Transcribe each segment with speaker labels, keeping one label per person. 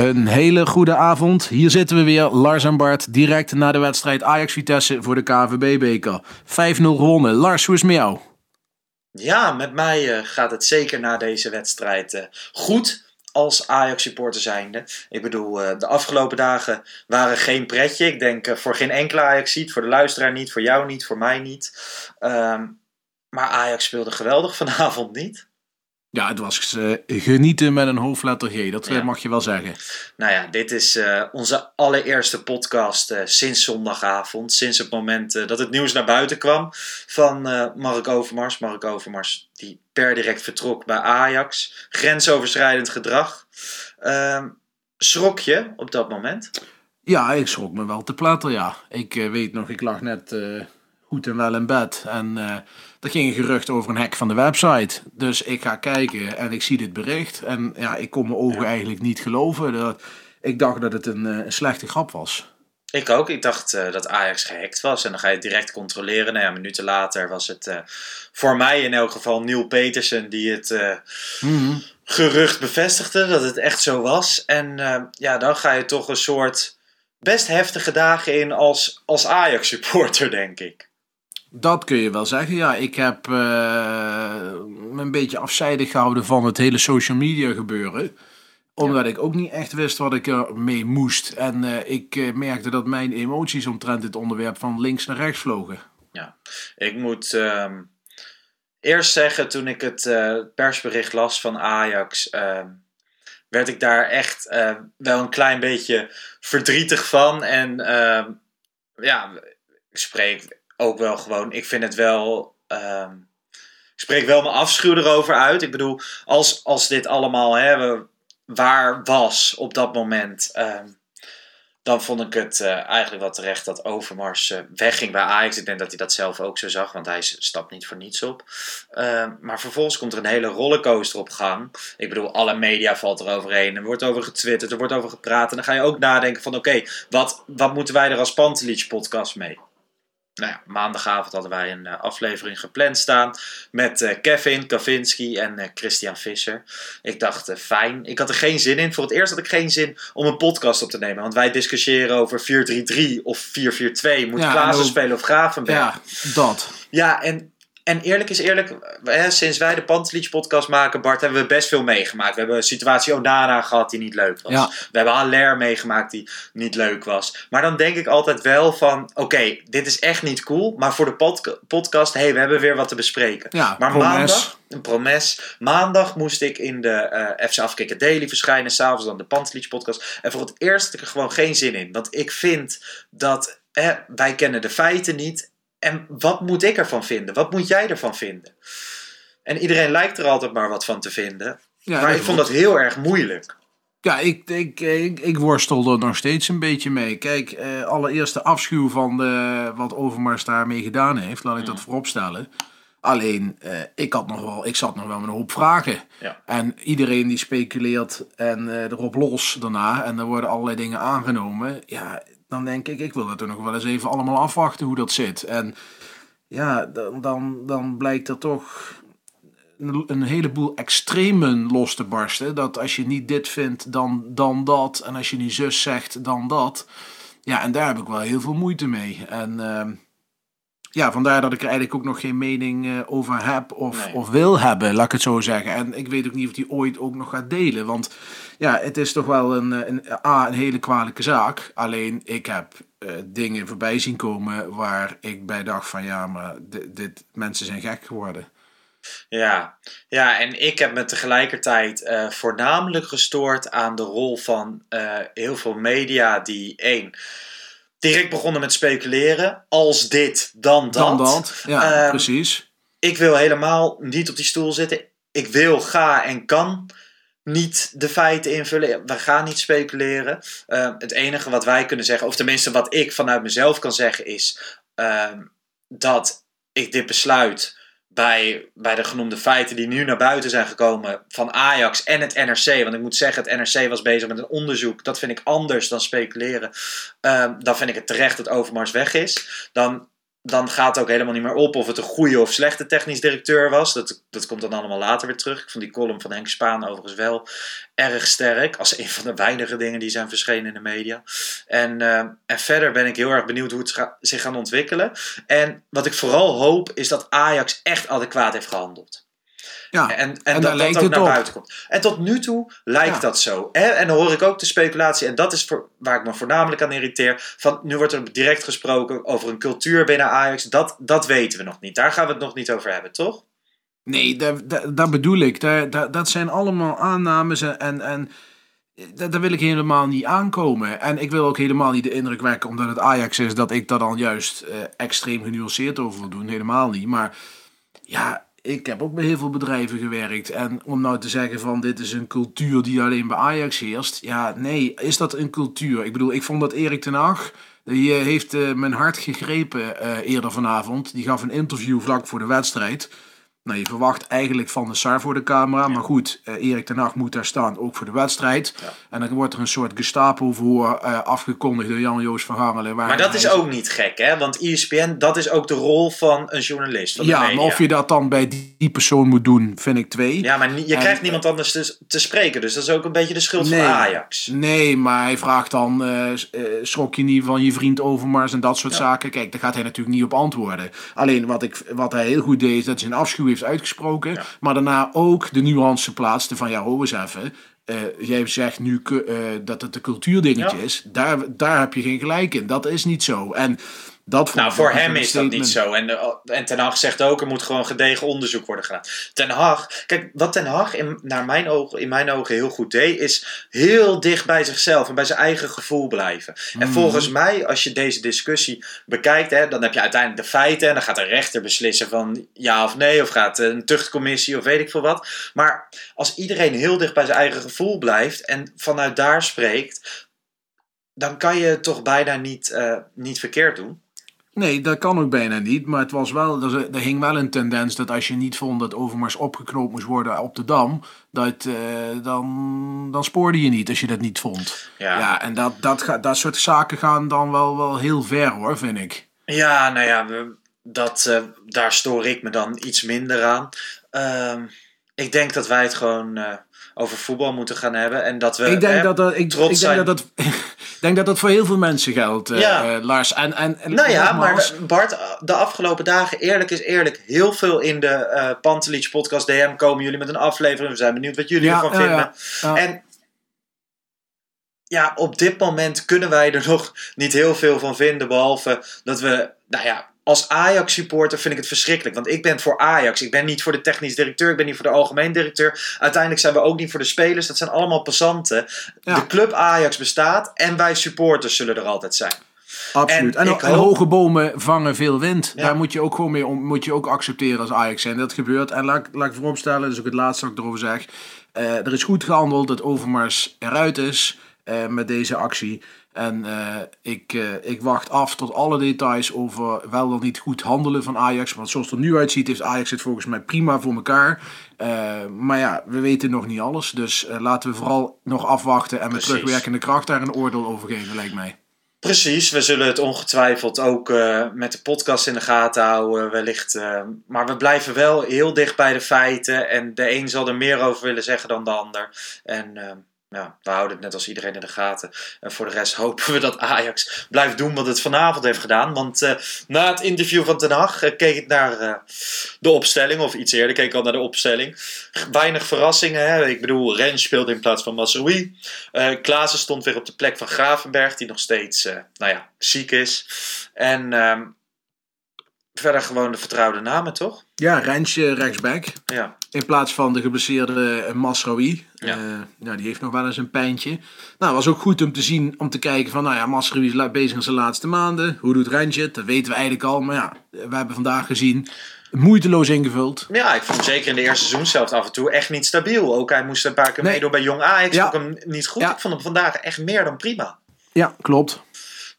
Speaker 1: Een hele goede avond. Hier zitten we weer, Lars en Bart, direct na de wedstrijd Ajax-Vitesse voor de KVB-beker. 5-0 gewonnen. Lars, hoe is het met jou?
Speaker 2: Ja, met mij eh, gaat het zeker na deze wedstrijd eh, goed als Ajax-supporter zijnde. Ik bedoel, eh, de afgelopen dagen waren geen pretje. Ik denk voor geen enkele ajax ziet, voor de luisteraar niet, voor jou niet, voor mij niet. Ehm, maar Ajax speelde geweldig vanavond niet.
Speaker 1: Ja, het was eh, genieten met een hoofdletter G, dat eh,
Speaker 2: Ja.
Speaker 1: mag je wel zeggen.
Speaker 2: Nou ja, dit is eh, onze allereerste podcast sinds zondagavond. Sinds het moment dat het nieuws naar buiten kwam van Mark Overmars. Mark Overmars die per direct vertrok bij Ajax. Grensoverschrijdend gedrag. Ehm, schrok je op dat moment?
Speaker 1: Ja, ik schrok me wel te platter, ja. Ik weet nog, ik lag net goed en wel in bed en er ging een gerucht over een hack van de website. Dus ik ga kijken en ik zie dit bericht en ja, ik kon mijn ogen eigenlijk niet geloven. Dat, ik dacht dat het een, eh, een slechte grap was.
Speaker 2: Ik ook. Ik dacht eh, dat Ajax gehackt was. En dan ga je het direct controleren. Nou ja, minuten later was het eh, voor mij in elk geval Neil Petersen die het eh, gerucht bevestigde dat het echt zo was. En ja, dan ga je toch een soort best heftige dagen in als, als Ajax supporter, denk ik.
Speaker 1: Dat kun je wel zeggen. Ja, ik heb eh, me een beetje afzijdig gehouden van het hele social media gebeuren. Omdat ik ook niet echt wist wat ik er mee moest. En eh, ik eh, merkte dat mijn emoties omtrent dit onderwerp van links naar rechts vlogen.
Speaker 2: Ja, ik moet ehm, eerst zeggen, toen ik het persbericht las van Ajax, ehm, werd ik daar echt wel een klein beetje verdrietig van. En ehm, ja, ik spreek ook wel gewoon, ik vind het wel. ehm, ik spreek wel mijn afschuw erover uit. Ik bedoel, als, als dit allemaal hè, waar was op dat moment. ehm, dan vond ik het eh, eigenlijk wel terecht dat Overmars eh, wegging bij Ajax. Ik denk dat hij dat zelf ook zo zag, want hij stapt niet voor niets op. Eh, maar vervolgens komt er een hele rollercoaster op gang. Ik bedoel, alle media valt er overheen. Er wordt over getwitterd, er wordt over gepraat. En dan ga je ook nadenken van, oké, wat, wat moeten wij er als Pantelich podcast mee? Nou ja, maandagavond hadden wij een eh, aflevering gepland staan met eh, Kevin Kavinski en eh, Christian Visser. Ik dacht, fijn. Ik had er geen zin in. Voor het eerst had ik geen zin om een podcast op te nemen. Want wij discussiëren over 4-3-3 of 4-4-2. Moet
Speaker 1: Ja,
Speaker 2: Klaassen spelen of Gravenberg?
Speaker 1: Ja, dat.
Speaker 2: Ja, en, en eerlijk is eerlijk, hè, sinds wij de Pantelich podcast maken, Bart, hebben we best veel meegemaakt. We hebben een situatie Onana gehad die niet leuk was.
Speaker 1: Ja.
Speaker 2: We hebben Haller meegemaakt die niet leuk was. Maar dan denk ik altijd wel van, oké, dit is echt niet cool. Maar voor de podca- podcast, hé, hey, we hebben weer wat te bespreken.
Speaker 1: Ja,
Speaker 2: maar
Speaker 1: promes.
Speaker 2: maandag, een promes. Maandag moest ik in de eh FC Afkikken Daily verschijnen. S'avonds dan de Pantelich podcast. En voor het eerst had ik er gewoon geen zin in. Want ik vind dat, hè, wij kennen de feiten niet. En wat moet ik ervan vinden? Wat moet jij ervan vinden? En iedereen lijkt er altijd maar wat van te vinden.
Speaker 1: Ja,
Speaker 2: maar ik vond dat heel erg moeilijk.
Speaker 1: Ja, ik, ik, ik, ik worstel er nog steeds een beetje mee. Kijk, eh, allereerst de afschuw van de, wat Overmars daarmee gedaan heeft. Laat ik dat voorop stellen. Alleen, eh, ik, had nog wel, ik zat nog wel met een hoop vragen.
Speaker 2: Ja.
Speaker 1: En iedereen die speculeert en eh, erop los daarna. En er worden allerlei dingen aangenomen. Ja, dan denk ik, ik wil het er nog wel eens even allemaal afwachten hoe dat zit. En ja, dan, dan, dan blijkt er toch een, een heleboel extremen los te barsten. Dat als je niet dit vindt, dan, dan dat. En als je niet zus zegt, dan dat. Ja, en daar heb ik wel heel veel moeite mee. En ehm, ja, vandaar dat ik er eigenlijk ook nog geen mening eh, over heb of,
Speaker 2: Nee.
Speaker 1: of wil hebben, laat ik het zo zeggen. En ik weet ook niet of die ooit ook nog gaat delen. Want ja, het is toch wel een, een, A, een hele kwalijke zaak. Alleen ik heb eh, dingen voorbij zien komen waar ik bij dacht van ja, maar dit, dit mensen zijn gek geworden.
Speaker 2: Ja. ja, en ik heb me tegelijkertijd eh, voornamelijk gestoord aan de rol van heel veel media die één direct begonnen met speculeren. Als dit, dan dat.
Speaker 1: Dan dat. Ja,
Speaker 2: Ehm,
Speaker 1: precies.
Speaker 2: Ik wil helemaal niet op die stoel zitten. Ik wil, ga en kan niet de feiten invullen. We gaan niet speculeren. Eh, het enige wat wij kunnen zeggen, of tenminste wat ik vanuit mezelf kan zeggen, is ehm, dat ik dit besluit bij, bij de genoemde feiten die nu naar buiten zijn gekomen van Ajax en het NRC. Want ik moet zeggen, het NRC was bezig met een onderzoek. Dat vind ik anders dan speculeren. Ehm, dan vind ik het terecht dat Overmars weg is. Dan dan gaat het ook helemaal niet meer op of het een goede of slechte technisch directeur was. Dat, dat komt dan allemaal later weer terug. Ik vond die column van Henk Spaan overigens wel erg sterk. Als een van de weinige dingen die zijn verschenen in de media. En, eh, en verder ben ik heel erg benieuwd hoe het zich gaat ontwikkelen. En wat ik vooral hoop is dat Ajax echt adequaat heeft gehandeld.
Speaker 1: Ja,
Speaker 2: En, en, dat dat ook
Speaker 1: het
Speaker 2: naar
Speaker 1: op.
Speaker 2: buiten komt. En tot nu toe lijkt
Speaker 1: Ja.
Speaker 2: dat zo. Hè? En dan hoor ik ook de speculatie, en dat is voor, waar ik me voornamelijk aan irriteer. Van nu wordt er direct gesproken over een cultuur binnen Ajax. Dat, dat weten we nog niet. Daar gaan we het nog niet over hebben, toch?
Speaker 1: Nee, dat, dat, dat bedoel ik. Dat, dat, zijn allemaal aannames en, en, en daar, daar wil ik helemaal niet aankomen. En ik wil ook helemaal niet de indruk wekken, omdat het Ajax is, dat ik daar dan juist eh, extreem genuanceerd over wil doen. Helemaal niet. Maar ja, ik heb ook bij heel veel bedrijven gewerkt. En om nou te zeggen van dit is een cultuur die alleen bij Ajax heerst. Ja, nee, is dat een cultuur? Ik bedoel, ik vond dat Erik ten Hag, die eh, heeft eh, mijn hart gegrepen eh, eerder vanavond. Die gaf een interview vlak voor de wedstrijd. Nou, je verwacht eigenlijk van de Sar voor de camera. Maar goed, eh, Erik ten Hag moet daar staan, ook voor de wedstrijd. En dan wordt er een soort Gestapo voor eh, afgekondigd door Jan-Joos van Gangelen.
Speaker 2: Maar dat is ook niet gek, hè? Want ESPN, dat is ook de rol van een journalist. Van
Speaker 1: Ja, maar of je dat dan bij die, persoon moet doen, vind ik twee.
Speaker 2: Ja, maar je
Speaker 1: En-
Speaker 2: krijgt niemand anders te, te spreken. Dus dat is ook een beetje de schuld
Speaker 1: Nee.
Speaker 2: van Ajax.
Speaker 1: Nee, maar hij vraagt dan, eh, schrok je niet van je vriend Overmars en dat soort zaken. Kijk, daar gaat hij natuurlijk niet op antwoorden. Alleen wat, ik, wat hij heel goed deed, is dat hij zijn afschuw heeft uitgesproken. Maar daarna ook de nuance plaatste van, ja, hoor eens even. eh, jij zegt nu eh, dat het een cultuurdingetje
Speaker 2: Ja.
Speaker 1: is. Daar, daar heb je geen gelijk in. Dat is niet zo. En dat
Speaker 2: Nou, voor hem
Speaker 1: een
Speaker 2: is dat niet zo. En, eh, en Ten Hag zegt ook, er moet gewoon gedegen onderzoek worden gedaan. Ten Hag, kijk, wat Ten Hag in, naar mijn ogen, in mijn ogen heel goed deed, is heel dicht bij zichzelf en bij zijn eigen gevoel blijven. En
Speaker 1: Mhm.
Speaker 2: volgens mij, als je deze discussie bekijkt, hè, dan heb je uiteindelijk de feiten en dan gaat de rechter beslissen van ja of nee, of gaat een tuchtcommissie of weet ik veel wat. Maar als iedereen heel dicht bij zijn eigen gevoel blijft en vanuit daar spreekt, dan kan je het toch bijna niet, eh, niet verkeerd doen.
Speaker 1: Nee, dat kan ook bijna niet. Maar het was wel, er, er hing wel een tendens dat als je niet vond dat Overmars opgeknoopt moest worden op de Dam, dat, eh, dan, dan spoorde je niet als je dat niet vond.
Speaker 2: Ja.
Speaker 1: Ja, en dat, dat, dat soort zaken gaan dan wel, wel heel ver hoor, vind ik.
Speaker 2: Ja, nou ja, we- dat, eh, daar stoor ik me dan iets minder aan. Ehm, ik denk dat wij het gewoon eh, over voetbal moeten gaan hebben. En dat we
Speaker 1: ik denk dat dat, ik,
Speaker 2: trots
Speaker 1: ik
Speaker 2: zijn.
Speaker 1: denk dat dat, ik denk dat dat voor heel veel mensen geldt, eh,
Speaker 2: Ja.
Speaker 1: eh, Lars. En, en, en
Speaker 2: Nou ja,
Speaker 1: nogmaals,
Speaker 2: maar Bart, de afgelopen dagen, eerlijk is eerlijk, heel veel in de eh Pantelich podcast DM komen jullie met een aflevering. We zijn benieuwd wat jullie
Speaker 1: Ja,
Speaker 2: ervan
Speaker 1: ja,
Speaker 2: vinden. En ja, op dit moment kunnen wij er nog niet heel veel van vinden. Behalve dat we, nou ja, als Ajax-supporter vind ik het verschrikkelijk. Want ik ben voor Ajax. Ik ben niet voor de technisch directeur. Ik ben niet voor de algemeen directeur. Uiteindelijk zijn we ook niet voor de spelers. Dat zijn allemaal passanten.
Speaker 1: Ja.
Speaker 2: De club Ajax bestaat. En wij supporters zullen er altijd zijn.
Speaker 1: Absoluut.
Speaker 2: En
Speaker 1: En, en
Speaker 2: hoop-
Speaker 1: hoge bomen vangen veel wind.
Speaker 2: Ja.
Speaker 1: Daar moet je ook gewoon mee om, moet je ook accepteren als Ajax zijn. Dat gebeurt. En laat, laat ik vooropstellen, dat is ook het laatste wat ik erover zeg. Eh, er is goed gehandeld dat Overmars eruit is eh, met deze actie. En eh, ik, eh, ik wacht af tot alle details over wel of niet goed handelen van Ajax. Want zoals het er nu uitziet, heeft Ajax het volgens mij prima voor elkaar. Eh, maar ja, we weten nog niet alles. Dus laten we vooral nog afwachten en met
Speaker 2: Precies.
Speaker 1: terugwerkende kracht daar een oordeel over geven, lijkt mij.
Speaker 2: Precies, we zullen het ongetwijfeld ook met de podcast in de gaten houden, wellicht. maar we blijven wel heel dicht bij de feiten. En de een zal er meer over willen zeggen dan de ander. En ja, we houden het net als iedereen in de gaten. En voor de rest hopen we dat Ajax blijft doen wat het vanavond heeft gedaan. Want uh, na het interview van Ten Hag uh, keek ik naar uh, de opstelling. Of iets eerder keek ik al naar de opstelling. Weinig verrassingen. Hè? Ik bedoel, Rens speelde in plaats van Massoui. Klaassen stond weer op de plek van Gravenberg. Die nog steeds, nou ja, ziek is. En ehm, verder gewoon de vertrouwde namen, toch?
Speaker 1: Ja, Rensje rechtsback.
Speaker 2: Ja.
Speaker 1: In plaats van de geblesseerde Masraoui.
Speaker 2: Ja.
Speaker 1: Uh, nou, die heeft nog wel eens een pijntje. Nou, was ook goed om te zien, om te kijken van, nou ja, Masraoui is bezig in zijn laatste maanden. Hoe doet het? Dat weten we eigenlijk al. Maar ja, we hebben vandaag gezien, moeiteloos ingevuld.
Speaker 2: Ja, ik vond hem zeker in de eerste seizoen zelf af en toe echt niet stabiel. Ook hij moest een paar keer
Speaker 1: Nee.
Speaker 2: meedoen bij Jong Ajax.
Speaker 1: Ja.
Speaker 2: Vond ik hem niet goed.
Speaker 1: Ja.
Speaker 2: Ik vond hem vandaag echt meer dan prima.
Speaker 1: Ja, klopt.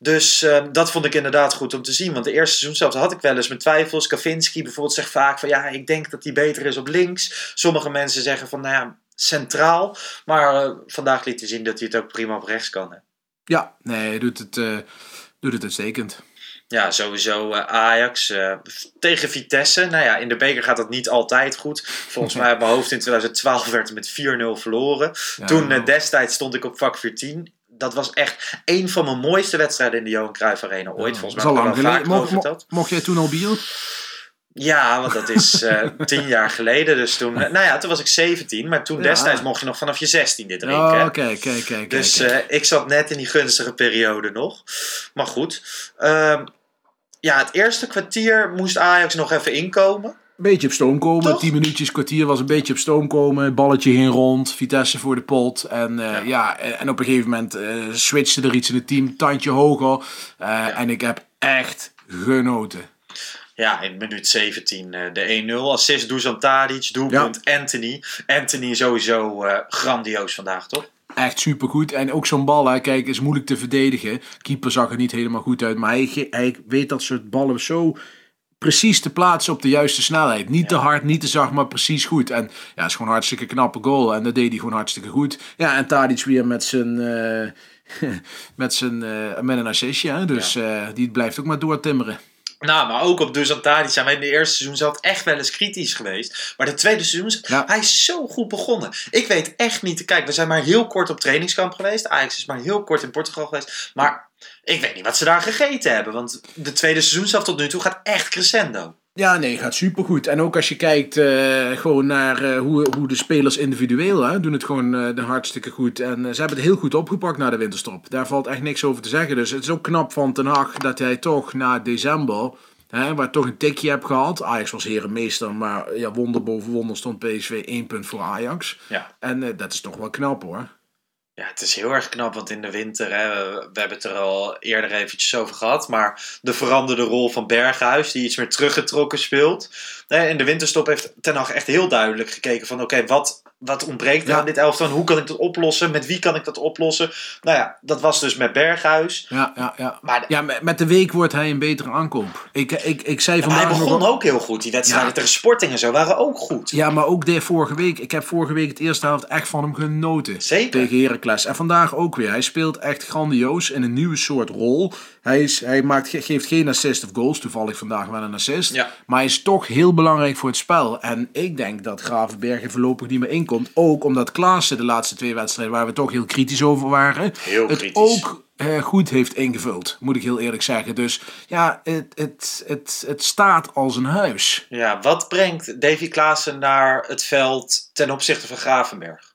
Speaker 2: Dus eh, dat vond ik inderdaad goed om te zien. Want de eerste seizoen zelf had ik wel eens mijn twijfels. Kavinski bijvoorbeeld zegt vaak van ja, ik denk dat hij beter is op links. Sommige mensen zeggen van nou ja, centraal. Maar eh, vandaag liet hij zien dat hij het ook prima op rechts kan. Hè.
Speaker 1: Ja, nee, hij doet het, eh, doet het uitstekend.
Speaker 2: Ja, sowieso eh, Ajax tegen Vitesse. Nou ja, in de beker gaat dat niet altijd goed. Volgens mij op mijn hoofd in 2012 werd met 4-0 verloren.
Speaker 1: Ja,
Speaker 2: Toen destijds stond ik op vak 14. Dat was echt een van mijn mooiste wedstrijden in de Johan Cruijff Arena ooit.
Speaker 1: Ja,
Speaker 2: Volgens mij
Speaker 1: lang
Speaker 2: vaak
Speaker 1: Mocht, mocht jij toen al bier?
Speaker 2: Ja, want dat is eh, tien jaar geleden. Dus toen, nou ja, toen was ik 17. Maar toen
Speaker 1: Ja.
Speaker 2: destijds mocht je nog vanaf je 16 dit drinken.
Speaker 1: Oh,
Speaker 2: hè.
Speaker 1: kijk, kijk, kijk.
Speaker 2: Dus eh, ik zat net in die gunstige periode nog. Maar goed. Ehm, ja, het eerste kwartier moest Ajax nog even inkomen.
Speaker 1: Beetje op stoom komen.
Speaker 2: Toch?
Speaker 1: 10 minuutjes, kwartier was een beetje op stoom komen. Balletje ging rond. Vitesse voor de pot. En, eh, ja. en, en op een gegeven moment eh switchte er iets in het team. Tandje hoger. Eh, En ik heb echt genoten.
Speaker 2: Ja, in minuut 17 eh, de 1-0. Assist Dusan Tadic, doelpunt Anthony. Anthony sowieso grandioos vandaag, toch?
Speaker 1: Echt supergoed. En ook zo'n bal, hè, kijk, is moeilijk te verdedigen. Keeper zag er niet helemaal goed uit. Maar hij, hij weet dat soort ballen zo precies te plaatsen op de juiste snelheid. Niet te hard, niet te zacht, maar precies goed. En ja, het is gewoon een hartstikke knappe goal. En dat deed hij gewoon hartstikke goed. Ja, en Tadic weer met zijn... eh, met, zijn eh, met een assistje. Hè? Dus eh, die blijft ook maar doortimmeren.
Speaker 2: Nou, maar ook op Dusan Tadic zijn wij in de eerste seizoen zelf echt wel eens kritisch geweest. Maar de tweede seizoen,
Speaker 1: Ja.
Speaker 2: hij is zo goed begonnen. Ik weet echt niet, kijk, we zijn maar heel kort op trainingskamp geweest. Ajax is maar heel kort in Portugal geweest. Maar ik weet niet wat ze daar gegeten hebben. Want de tweede seizoen zelf tot nu toe gaat echt crescendo.
Speaker 1: Ja, nee, gaat supergoed. En ook als je kijkt eh, gewoon naar eh, hoe, hoe de spelers individueel hè, doen het gewoon eh, de hartstikke goed. En ze hebben het heel goed opgepakt na de winterstop. Daar valt echt niks over te zeggen. Dus het is ook knap van Ten Hag dat hij toch na december, hè, waar toch een tikje hebt gehad. Ajax was herenmeester, maar ja, wonder boven wonder stond PSV één punt voor Ajax.
Speaker 2: Ja.
Speaker 1: En dat is toch wel knap hoor.
Speaker 2: Ja, het is heel erg knap, want in de winter, hè, we hebben het er al eerder eventjes over gehad, maar de veranderde rol van Berghuis, die iets meer teruggetrokken speelt. In de winterstop heeft Ten Hag echt heel duidelijk gekeken van, oké, wat, wat ontbreekt er
Speaker 1: Ja.
Speaker 2: aan dit elftal hoe kan ik dat oplossen? Met wie kan ik dat oplossen? Nou ja, dat was dus met Berghuis.
Speaker 1: Ja, ja, ja.
Speaker 2: Maar,
Speaker 1: Ja, met, de week wordt hij een betere aankoop. Ik, ik, ik zei
Speaker 2: maar
Speaker 1: vandaag
Speaker 2: hij
Speaker 1: nog
Speaker 2: begon ook heel goed. Die wedstrijden
Speaker 1: Ja.
Speaker 2: tegen Sporting en zo waren ook goed.
Speaker 1: Ja, maar ook de vorige week. Ik heb vorige week het eerste helft echt van hem genoten.
Speaker 2: Zeker.
Speaker 1: Tegen Heracles. En vandaag ook weer. Hij speelt echt grandioos in een nieuwe soort rol. Hij, is, hij maakt, ge- geeft geen assist of goals. Toevallig vandaag wel een assist.
Speaker 2: Ja.
Speaker 1: Maar hij is toch heel belangrijk voor het spel. En ik denk dat Gravenberg er voorlopig niet meer inkomt. Ook omdat Klaassen de laatste twee wedstrijden, waar we toch heel kritisch over waren,
Speaker 2: Heel
Speaker 1: het
Speaker 2: kritisch.
Speaker 1: ook eh, goed heeft ingevuld. Moet ik heel eerlijk zeggen. Dus ja, het, het, het, het staat als een huis.
Speaker 2: Ja, wat brengt Davy Klaassen naar het veld ten opzichte van Gravenberg?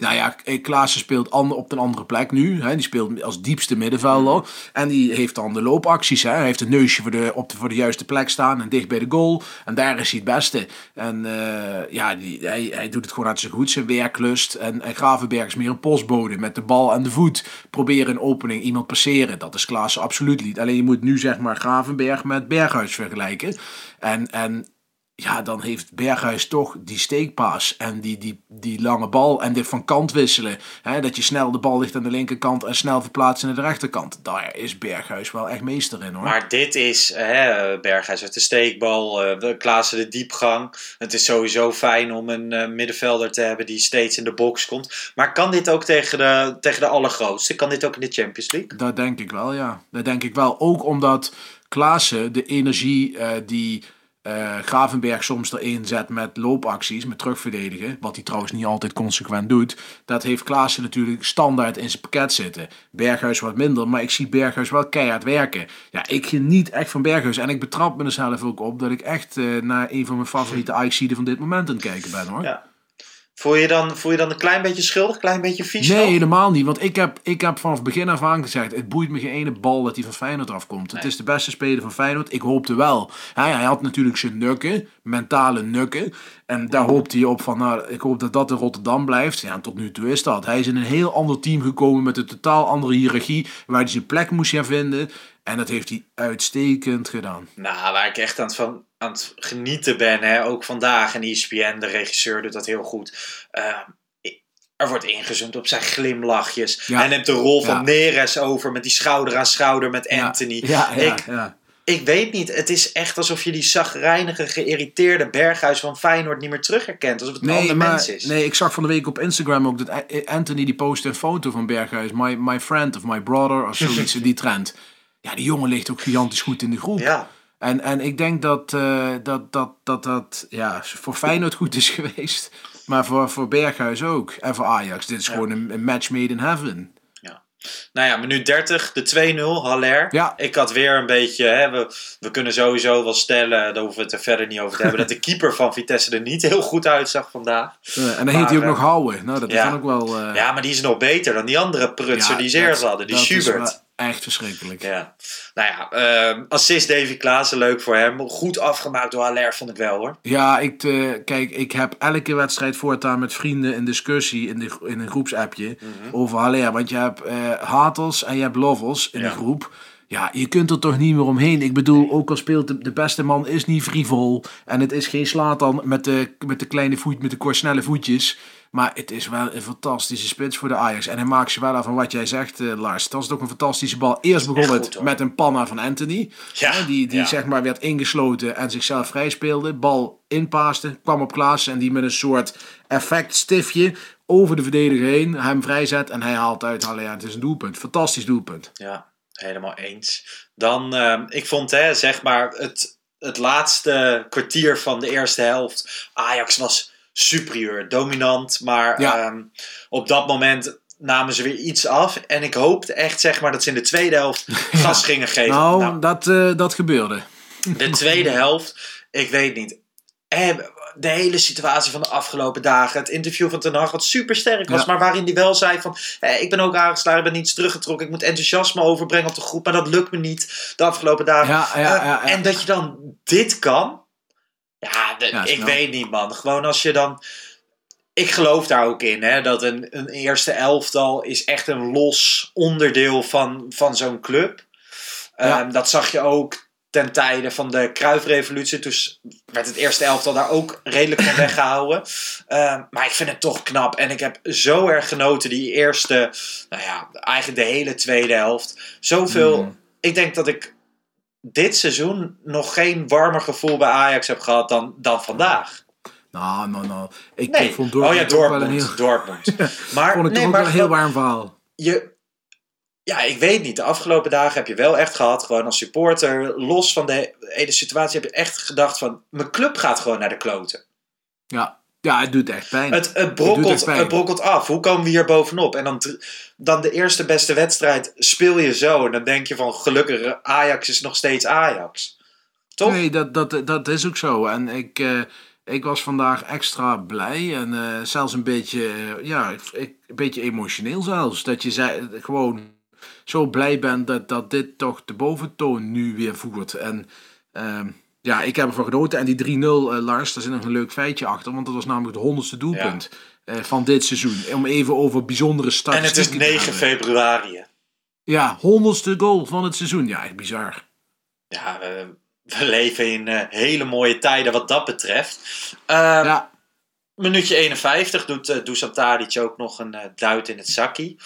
Speaker 1: Nou ja, eh, Klaassen speelt ander, op een andere plek nu. Hè. Die speelt als diepste middenvelder. En die heeft dan de loopacties. Hè. Hij heeft een neusje voor de, op de, voor de juiste plek staan en dicht bij de goal. En daar is hij het beste. En eh, ja, die, hij, hij doet het gewoon hartstikke goed. Zijn werklust. En, en Gravenberg is meer een postbode met de bal aan de voet. Proberen een opening, iemand passeren. Dat is Klaassen absoluut niet. Alleen je moet nu zeg maar Gravenberg met Berghuis vergelijken. En, en ja, dan heeft Berghuis toch die steekpaas en die, die, die lange bal en dit van kant wisselen. Hè, dat je snel de bal ligt aan de linkerkant en snel verplaatsen naar de rechterkant. Daar is Berghuis wel echt meester in hoor.
Speaker 2: Maar dit is, hè, Berghuis heeft de steekbal, eh, we Klaassen de diepgang. Het is sowieso fijn om een eh, middenvelder te hebben die steeds in de box komt. Maar kan dit ook tegen de, tegen de allergrootste? Kan dit ook in de Champions League?
Speaker 1: Dat denk ik wel, ja. Dat denk ik wel. Ook omdat Klaassen de energie eh, die eh, Gravenberg soms erin zet met loopacties, met terugverdedigen. Wat hij trouwens niet altijd consequent doet. Dat heeft Klaassen natuurlijk standaard in zijn pakket zitten. Berghuis wat minder, maar ik zie Berghuis wel keihard werken. Ja, ik geniet echt van Berghuis. En ik betrap me er zelf ook op dat ik echt eh, naar een van mijn favoriete ajax van dit moment aan het kijken ben hoor.
Speaker 2: Ja. Voel je, dan, voel je dan een klein beetje schuldig, een klein beetje vies?
Speaker 1: Nee, helemaal niet. Want ik heb, ik heb vanaf het begin af aan gezegd... het boeit me geen ene bal dat hij van Feyenoord afkomt. Het is de beste speler van Feyenoord. Ik hoopte wel. Hij, hij had natuurlijk zijn nukken. Mentale nukken. En daar hoopte hij op van... Nou, ik hoop dat dat in Rotterdam blijft. Ja, tot nu toe is dat. Hij is in een heel ander team gekomen... met een totaal andere hiërarchie... waar hij zijn plek moest gaan vinden. En dat heeft hij uitstekend gedaan.
Speaker 2: Nou, waar ik echt aan het, van, aan het genieten ben, hè, ook vandaag. En ESPN, de regisseur, doet dat heel goed. Uh, er wordt ingezoomd op zijn glimlachjes.
Speaker 1: Ja.
Speaker 2: Hij neemt de rol van
Speaker 1: Ja.
Speaker 2: Neres over met die schouder aan schouder met Anthony.
Speaker 1: Ja, ja,
Speaker 2: ik, ik weet niet, het is echt alsof je die zagrijnige, geïrriteerde Berghuis van Feyenoord niet meer terug herkent. Alsof het een ander
Speaker 1: maar,
Speaker 2: mens is.
Speaker 1: nee, ik zag van de week op Instagram ook dat Anthony die postte een foto van Berghuis. My, my friend of my brother of zoiets in die trend. Ja, die jongen ligt ook gigantisch goed in de groep.
Speaker 2: Ja.
Speaker 1: En, en ik denk dat, eh, dat, dat, dat dat ja, voor Feyenoord goed is geweest. Maar voor, voor Berghuis ook. En voor Ajax. Dit is gewoon een, een match made in heaven.
Speaker 2: Nou ja, minuut 30, de 2-0, Haller.
Speaker 1: Ja.
Speaker 2: Ik had weer een beetje, hè, we, we kunnen sowieso wel stellen, daar hoeven we het er verder niet over te hebben, dat de keeper van Vitesse er niet heel goed uitzag vandaag.
Speaker 1: En dan heet hij ook
Speaker 2: Maar,
Speaker 1: nog houden. Nou, dat
Speaker 2: ja.
Speaker 1: is dan ook wel... eh,
Speaker 2: Ja, maar die is nog beter dan die andere prutser
Speaker 1: ja,
Speaker 2: die ze eerst hadden, die Schubert.
Speaker 1: Echt verschrikkelijk.
Speaker 2: Ja. Nou ja, ehm, assist Davy Klaassen, leuk voor hem. Goed afgemaakt door Haller, vond ik wel hoor.
Speaker 1: Ja, ik, eh, kijk, ik heb elke wedstrijd voortaan met vrienden een discussie in, de, in een groepsappje
Speaker 2: Mhm.
Speaker 1: over Haller. Want je hebt haters en je hebt lovers in
Speaker 2: Ja.
Speaker 1: de groep. Ja, je kunt er toch niet meer omheen. Ik bedoel, ook al speelt de, de beste man is niet frivol. En het is geen Slatan met de, met de kleine voet, met de kort snelle voetjes. Maar het is wel een fantastische spits voor de Ajax. En hij maakt ze wel af van wat jij zegt, eh, Lars. Dat is ook een fantastische bal. Eerst begon
Speaker 2: goed,
Speaker 1: het
Speaker 2: hoor.
Speaker 1: met een panna van Anthony.
Speaker 2: Ja,
Speaker 1: Hè, die die
Speaker 2: ja.
Speaker 1: zeg maar werd ingesloten en zichzelf vrij speelde. Bal inpaaste, kwam op Klaassen en die met een soort effectstiftje over de verdediger heen hem vrijzet. En hij haalt uit. Allee, ja, het is een doelpunt. Fantastisch doelpunt.
Speaker 2: Ja, helemaal eens. Dan, ehm, ik vond hè, zeg maar het, het laatste kwartier van de eerste helft. Ajax was superieur, dominant. Maar
Speaker 1: Ja.
Speaker 2: ehm, op dat moment namen ze weer iets af. En ik hoopte echt zeg maar, dat ze in de tweede helft gas gingen geven.
Speaker 1: Nou,
Speaker 2: Nou,
Speaker 1: Dat, eh, dat gebeurde.
Speaker 2: de tweede helft, ik weet niet. Eh, de hele situatie van de afgelopen dagen. Het interview van Ten Hag, wat super sterk was.
Speaker 1: Ja.
Speaker 2: Maar waarin hij wel zei van... Eh, ik ben ook aangeslagen, ik ben niets teruggetrokken. Ik moet enthousiasme overbrengen op de groep. Maar dat lukt me niet de afgelopen dagen.
Speaker 1: Ja, ja,
Speaker 2: Eh. En dat je dan dit kan. Ja, de- ik weet niet man. Gewoon als je dan... Ik geloof daar ook in. Hè, dat een, een eerste elftal is echt een los onderdeel van, van zo'n club.
Speaker 1: Ja.
Speaker 2: Ehm, dat zag je ook ten tijde van de Kruifrevolutie. Toen werd het eerste elftal daar ook redelijk van weggehouden. Ehm, maar ik vind het toch knap. En ik heb zo erg genoten die eerste, nou ja, eigenlijk de hele tweede helft. Zoveel.
Speaker 1: Mm.
Speaker 2: Ik denk dat ik dit seizoen nog geen warmer gevoel bij Ajax heb gehad dan, dan vandaag.
Speaker 1: Nou, nou, nou. Ik,
Speaker 2: Nee.
Speaker 1: ik vond
Speaker 2: oh ja,
Speaker 1: Dortmund een
Speaker 2: Dortmund.
Speaker 1: heel,
Speaker 2: Dortmund. Maar,
Speaker 1: vond ik
Speaker 2: nee,
Speaker 1: toch ook
Speaker 2: maar
Speaker 1: wel een heel warm verhaal.
Speaker 2: je, ja, ik weet niet. De afgelopen dagen heb je wel echt gehad, gewoon als supporter, los van de hele situatie, heb je echt gedacht van, mijn club gaat gewoon naar de kloten.
Speaker 1: Ja. ja, het doet echt pijn.
Speaker 2: Het, het, brokkelt,
Speaker 1: pijn.
Speaker 2: het brokkelt af. Hoe komen we hier bovenop? En dan, dan de eerste beste wedstrijd speel je zo. En dan denk je van, gelukkig, Ajax is nog steeds Ajax. Toch?
Speaker 1: Nee, dat, dat, dat is ook zo. En ik, eh, ik was vandaag extra blij en eh, zelfs een beetje, eh, ja, ik, een beetje emotioneel zelfs. Dat je zei, gewoon zo blij bent dat, dat dit toch de boventoon nu weer voert. En ehm, ja, ik heb ervan genoten. En die 3-0, eh, Lars, daar zit nog een leuk feitje achter. Want dat was namelijk het honderdste doelpunt eh, van dit seizoen. Om even over bijzondere
Speaker 2: en het
Speaker 1: statistieken
Speaker 2: is
Speaker 1: te
Speaker 2: 9
Speaker 1: hebben.
Speaker 2: februari. hè.
Speaker 1: Ja, honderdste goal van het seizoen. Ja, echt bizar.
Speaker 2: Ja, we, we leven in eh, hele mooie tijden wat dat betreft. Ehm,
Speaker 1: Ja,
Speaker 2: Minuutje 51 doet uh, Dusan Tadic ook nog een eh, duit in het zakkie.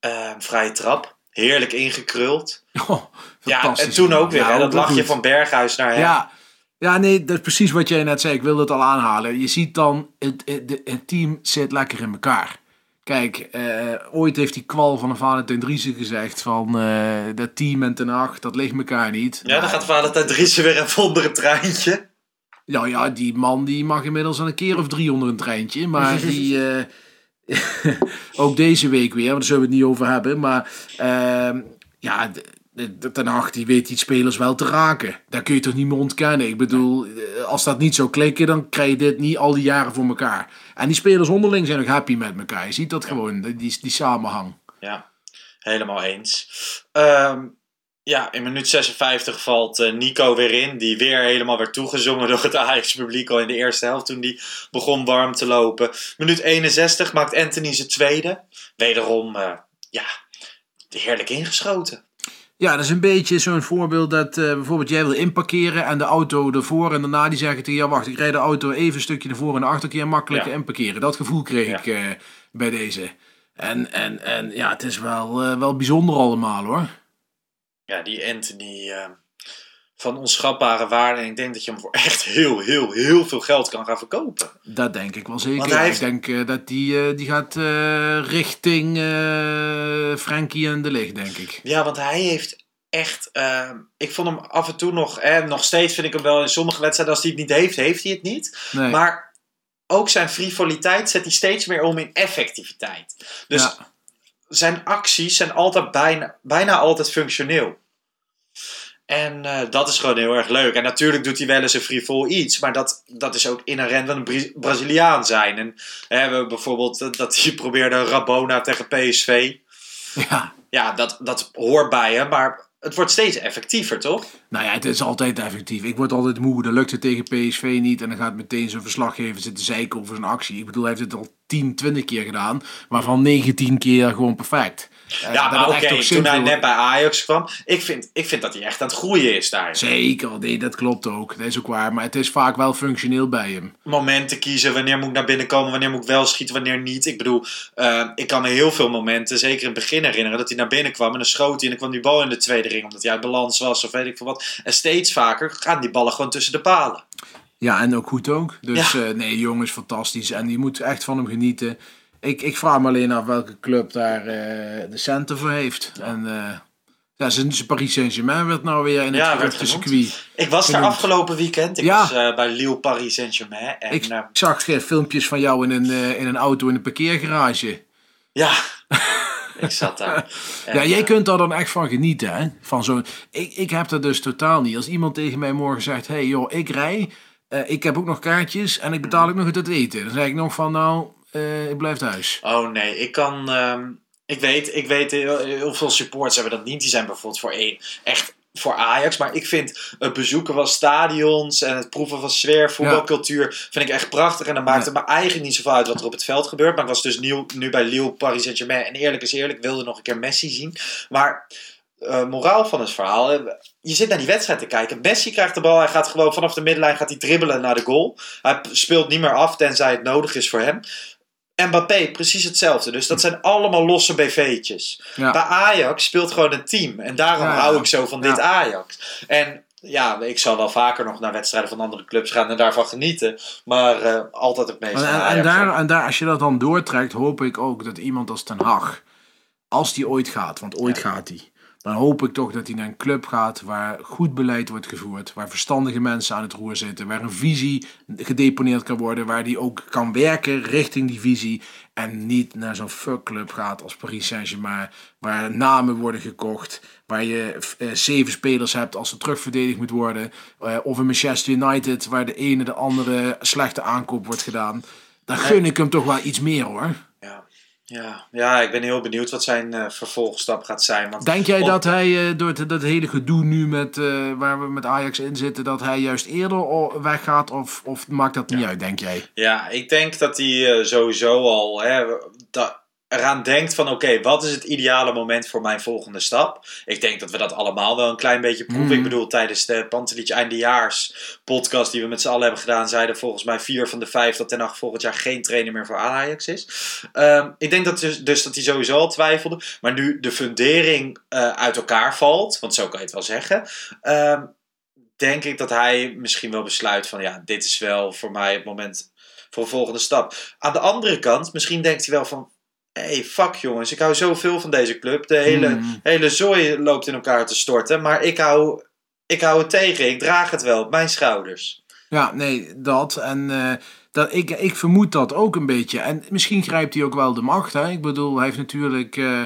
Speaker 2: Ehm, vrije trap. Heerlijk ingekruld.
Speaker 1: oh,
Speaker 2: Ja, en toen ook weer.
Speaker 1: Ja,
Speaker 2: hè, dat lachje
Speaker 1: goed.
Speaker 2: van Berghuis naar hem.
Speaker 1: Ja, ja, nee, dat is precies wat jij net zei. Ik wilde het al aanhalen. Je ziet dan, het, het, de- het team zit lekker in elkaar. Kijk, eh, ooit heeft die kwal van een Valentijn Driessen gezegd van eh, dat team en Ten Hag, dat ligt elkaar niet.
Speaker 2: Ja, dan
Speaker 1: Nou,
Speaker 2: gaat Valentijn Driessen weer even onder het treintje.
Speaker 1: Ja, ja, die man die mag inmiddels al een keer of drie onder een treintje. Maar die... eh, ook deze week weer, want daar zullen we het niet over hebben. Maar ehm, ja, Ten Hag die weet die spelers wel te raken. Daar kun je toch niet meer ontkennen. Ik bedoel, eh, als dat niet zou klikken, dan krijg je dit niet al die jaren voor elkaar. En die spelers onderling zijn ook happy met elkaar. Je ziet dat gewoon, die, die samenhang.
Speaker 2: Ja, helemaal eens. Ehm, ja, in minuut 56 valt eh, Nico weer in. Die weer helemaal werd toegezongen door het Ajax-publiek al in de eerste helft toen die begon warm te lopen. Minuut 61 maakt Anthony zijn tweede. Wederom, eh, ja, heerlijk ingeschoten.
Speaker 1: Ja, dat is een beetje zo'n voorbeeld dat eh, bijvoorbeeld jij wil inparkeren en de auto ervoor en daarna die zeggen tegen jou, wacht, ik rijd de auto even een stukje ervoor en de achterkeer makkelijk
Speaker 2: Ja.
Speaker 1: inparkeren. Dat gevoel kreeg
Speaker 2: Ja.
Speaker 1: ik bij deze. En, en, en ja, het is wel, wel bijzonder allemaal hoor.
Speaker 2: Ja, die Anthony eh, van onschatbare waarde. En ik denk dat je hem voor echt heel, heel, heel veel geld kan gaan verkopen.
Speaker 1: Dat denk ik wel zeker.
Speaker 2: Want hij heeft-
Speaker 1: Ik denk eh, dat die, eh, die gaat eh, richting Frankie en de Ligt, denk ik.
Speaker 2: Ja, want hij heeft echt. ehm, ik vond hem af en toe nog. Eh, nog steeds vind ik hem wel in sommige wedstrijden. Als hij het niet heeft, heeft hij het niet.
Speaker 1: Nee.
Speaker 2: Maar ook zijn frivoliteit zet hij steeds meer om in effectiviteit. Dus
Speaker 1: Ja.
Speaker 2: zijn acties zijn altijd bijna, bijna altijd functioneel. En eh, dat is gewoon heel erg leuk. En natuurlijk doet hij wel eens een frivol iets. Maar dat, dat is ook inherent van een Bra- Braziliaan zijn. En hè, we hebben bijvoorbeeld dat hij probeerde Rabona tegen PSV.
Speaker 1: ja.
Speaker 2: Ja, dat, dat hoort bij hem. Maar het wordt steeds effectiever, toch?
Speaker 1: Nou ja, het is altijd effectief. Ik word altijd moe. Dan lukt het tegen PSV niet. En dan gaat meteen zo'n verslaggever zitten zeiken over zijn actie. Ik bedoel, hij heeft het al 10, 20 keer gedaan. Waarvan 19 keer gewoon perfect. Eh,
Speaker 2: Ja, maar oké, toen hij net bij Ajax kwam. Ik vind, ik vind dat hij echt aan het groeien is daar.
Speaker 1: Zeker, nee, dat klopt ook. Dat is ook waar. Maar het is vaak wel functioneel bij hem.
Speaker 2: momenten kiezen. Wanneer moet ik naar binnen komen? Wanneer moet ik wel schieten? Wanneer niet? Ik bedoel, eh, ik kan me heel veel momenten, zeker in het begin herinneren, dat hij naar binnen kwam en dan schoot hij en dan kwam die bal in de tweede ring omdat hij uit balans was of weet ik veel wat. En steeds vaker gaan die ballen gewoon tussen de palen.
Speaker 1: Ja, en ook goed ook. Dus
Speaker 2: Ja.
Speaker 1: eh, nee, jongen is fantastisch. En je moet echt van hem genieten. Ik, ik vraag me alleen af welke club daar eh, de centen voor heeft. En eh ja, zijn Paris Saint-Germain werd nou weer in het
Speaker 2: Ja,
Speaker 1: circuit.
Speaker 2: Ik was daar
Speaker 1: Genoemd.
Speaker 2: afgelopen weekend. Ik
Speaker 1: Ja.
Speaker 2: was eh, bij Lille Paris Saint-Germain. En
Speaker 1: Ik zag eh, filmpjes van jou in een, in een auto in een parkeergarage.
Speaker 2: ja, ik zat daar. En,
Speaker 1: ja, jij kunt daar dan echt van genieten, hè? Van zo'n... Ik, ik heb dat dus totaal niet. Als iemand tegen mij morgen zegt... hey, joh, ik rij. ik heb ook nog kaartjes en ik betaal ook nog het eten. Dan zeg ik nog van, nou, eh, ik blijf thuis.
Speaker 2: Oh nee, ik kan. ehm, ik weet, ik weet heel, heel veel supporters hebben dat niet. Die zijn bijvoorbeeld voor één echt voor Ajax. Maar ik vind het bezoeken van stadions en het proeven van sfeer, voetbalcultuur, vind ik echt prachtig. En dan maakt het me eigenlijk niet zoveel uit wat er op het veld gebeurt. Maar ik was dus nieuw, nu bij Lille, Paris Saint-Germain. En eerlijk is eerlijk, ik wilde nog een keer Messi zien. Maar eh, moraal van het verhaal. eh, Je zit naar die wedstrijd te kijken. Messi krijgt de bal. Hij gaat gewoon vanaf de middenlijn gaat hij dribbelen naar de goal. Hij speelt niet meer af tenzij het nodig is voor hem. Mbappé, precies hetzelfde. Dus dat zijn allemaal losse BV'tjes.
Speaker 1: Ja.
Speaker 2: Bij Ajax speelt gewoon een team. En daarom
Speaker 1: Ja,
Speaker 2: hou ik zo van
Speaker 1: Ja.
Speaker 2: dit Ajax. En ja, ik zal wel vaker nog naar wedstrijden van andere clubs gaan en daarvan genieten. Maar eh, altijd het meest
Speaker 1: En, en, daar, en daar, als je dat dan doortrekt, hoop ik ook dat iemand als Ten Hag, als die ooit gaat, want ooit gaat hij, dan hoop ik toch dat hij naar een club gaat waar goed beleid wordt gevoerd, waar verstandige mensen aan het roer zitten, waar een visie gedeponeerd kan worden, waar die ook kan werken richting die visie en niet naar zo'n fuckclub gaat als Paris Saint-Germain, waar namen worden gekocht, waar je eh, zeven spelers hebt als er terugverdedigd moet worden, eh, of in Manchester United, waar de ene de andere slechte aankoop wordt gedaan. Dan gun ik hem toch wel iets meer hoor.
Speaker 2: Ja. Ja. ik ben heel benieuwd wat zijn eh, vervolgstap gaat zijn. Want
Speaker 1: Denk jij
Speaker 2: op-
Speaker 1: dat hij eh, door dat hele gedoe nu met, eh, waar we met Ajax in zitten, dat hij juist eerder weggaat? Of, of maakt dat niet uit, denk jij?
Speaker 2: Ja, ik denk dat hij sowieso al hè, da- eraan denkt van oké, wat is het ideale moment voor mijn volgende stap? Ik denk dat we dat allemaal wel een klein beetje proeven.
Speaker 1: Mhm.
Speaker 2: Ik bedoel, tijdens de Pantelic eindejaars podcast die we met z'n allen hebben gedaan, zeiden volgens mij vier van de vijf dat Ten Hag volgend jaar geen trainer meer voor Ajax is. Ehm, ik denk dat dus, dus dat hij sowieso al twijfelde. Maar nu de fundering eh, uit elkaar valt, want zo kan je het wel zeggen. ehm, denk ik dat hij misschien wel besluit van ja, dit is wel voor mij het moment voor een volgende stap. Aan de andere kant, misschien denkt hij wel van hey, fuck jongens, ik hou zoveel van deze club. De hele,
Speaker 1: Mm.
Speaker 2: hele zooi loopt in elkaar te storten, maar ik hou, ik hou het tegen. Ik draag het wel op mijn schouders.
Speaker 1: Ja, nee, dat. En eh, dat, ik, ik vermoed dat ook een beetje. En misschien grijpt hij ook wel de macht. Hè? Ik bedoel, hij heeft natuurlijk eh,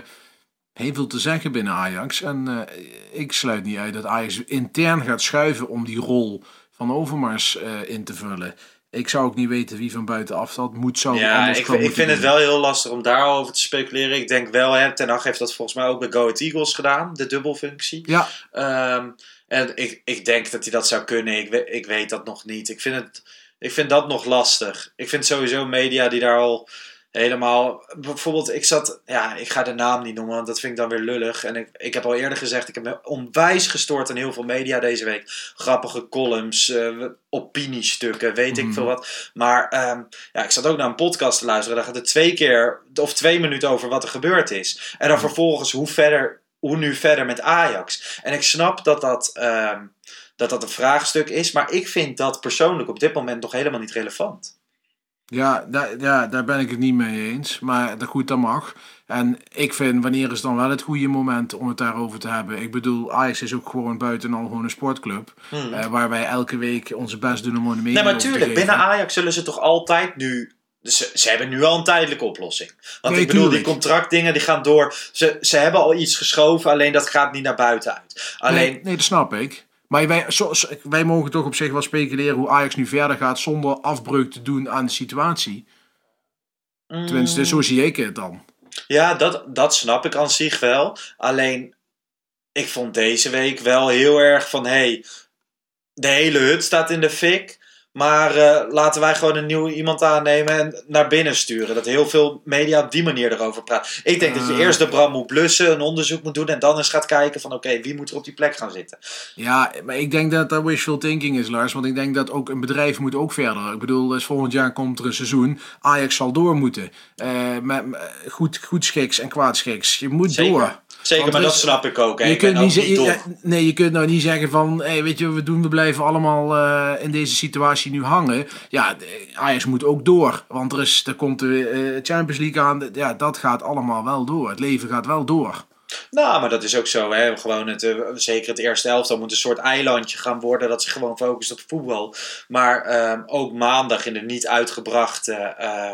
Speaker 1: heel veel te zeggen binnen Ajax. En eh, ik sluit niet uit dat Ajax intern gaat schuiven om die rol van Overmars in te vullen. Ik zou ook niet weten wie van buitenaf dat moet zo
Speaker 2: Ja,
Speaker 1: anders
Speaker 2: ik, ik vind het wel heel lastig om daarover te speculeren. Ik denk wel, hè, Ten Hag heeft dat volgens mij ook bij Go Ahead Eagles gedaan, de dubbelfunctie.
Speaker 1: Ja,
Speaker 2: Ehm, en ik, ik denk dat hij dat zou kunnen. Ik, ik weet dat nog niet. Ik vind, het, ik vind dat nog lastig. Ik vind sowieso media die daar al helemaal... Bijvoorbeeld, ik zat... Ja, ik ga de naam niet noemen, want dat vind ik dan weer lullig. En ik, ik heb al eerder gezegd, ik heb me onwijs gestoord aan heel veel media deze week. Grappige columns, eh, opiniestukken, weet ik veel wat. Maar ehm, ja, ik zat ook naar een podcast te luisteren. Daar gaat het twee keer of twee minuten over wat er gebeurd is. En dan vervolgens hoe verder, hoe nu verder met Ajax. En ik snap dat dat, ehm, dat dat een vraagstuk is. Maar ik vind dat persoonlijk op dit moment nog helemaal niet relevant.
Speaker 1: Ja, daar, ja, daar ben ik het niet mee eens. Maar dat goed, dat mag. En ik vind, wanneer is dan wel het goede moment om het daarover te hebben? Ik bedoel, Ajax is ook gewoon buiten al gewoon een sportclub. eh, waar wij elke week onze best doen om een mening
Speaker 2: Hmm. Nee, maar tuurlijk, binnen Ajax zullen ze toch altijd nu. Ze, ze hebben nu al een tijdelijke oplossing. Want
Speaker 1: Nee,
Speaker 2: ik bedoel,
Speaker 1: tuurlijk.
Speaker 2: die contractdingen die gaan door. Ze, ze hebben al iets geschoven, alleen dat gaat niet naar buiten uit. Alleen,
Speaker 1: Nee, nee, dat snap ik. Maar wij, zo- wij mogen toch op zich wel speculeren hoe Ajax nu verder gaat zonder afbreuk te doen aan de situatie. Tenminste,
Speaker 2: Mm.
Speaker 1: zo zie ik het dan.
Speaker 2: Ja, dat, dat snap ik aan zich wel. Alleen, ik vond deze week wel heel erg van... hey, de hele hut staat in de fik. Maar eh, laten wij gewoon een nieuw iemand aannemen en naar binnen sturen. Dat heel veel media op die manier erover praten. Ik denk dat je
Speaker 1: Ah.
Speaker 2: eerst de Bram moet blussen, een onderzoek moet doen... en dan eens gaat kijken van oké, wie moet er op die plek gaan zitten.
Speaker 1: Ja, maar ik denk dat dat wishful thinking is, Lars. Want ik denk dat ook een bedrijf moet ook verder. Ik bedoel, dus volgend jaar komt er een seizoen. Ajax zal door moeten. Eh, met, met goed, goed schiks en kwaad schiks. Je moet
Speaker 2: Zeker.
Speaker 1: door.
Speaker 2: Zeker,
Speaker 1: Want
Speaker 2: maar dat
Speaker 1: is-
Speaker 2: snap ik ook. Hè.
Speaker 1: Je
Speaker 2: Ik
Speaker 1: kunt niet
Speaker 2: niet
Speaker 1: ja, nee, je kunt nou niet zeggen van, hey, weet je wat we doen, we blijven allemaal eh, in deze situatie nu hangen. Ja, Ajax moet ook door, want er, is, er komt de eh, Champions League aan. Ja, dat gaat allemaal wel door. Het leven gaat wel door.
Speaker 2: Nou, maar dat is ook zo. Hè. Gewoon het, eh, zeker het eerste elftal moet een soort eilandje gaan worden dat zich gewoon focust op voetbal. Maar ehm, ook maandag in de niet uitgebrachte eh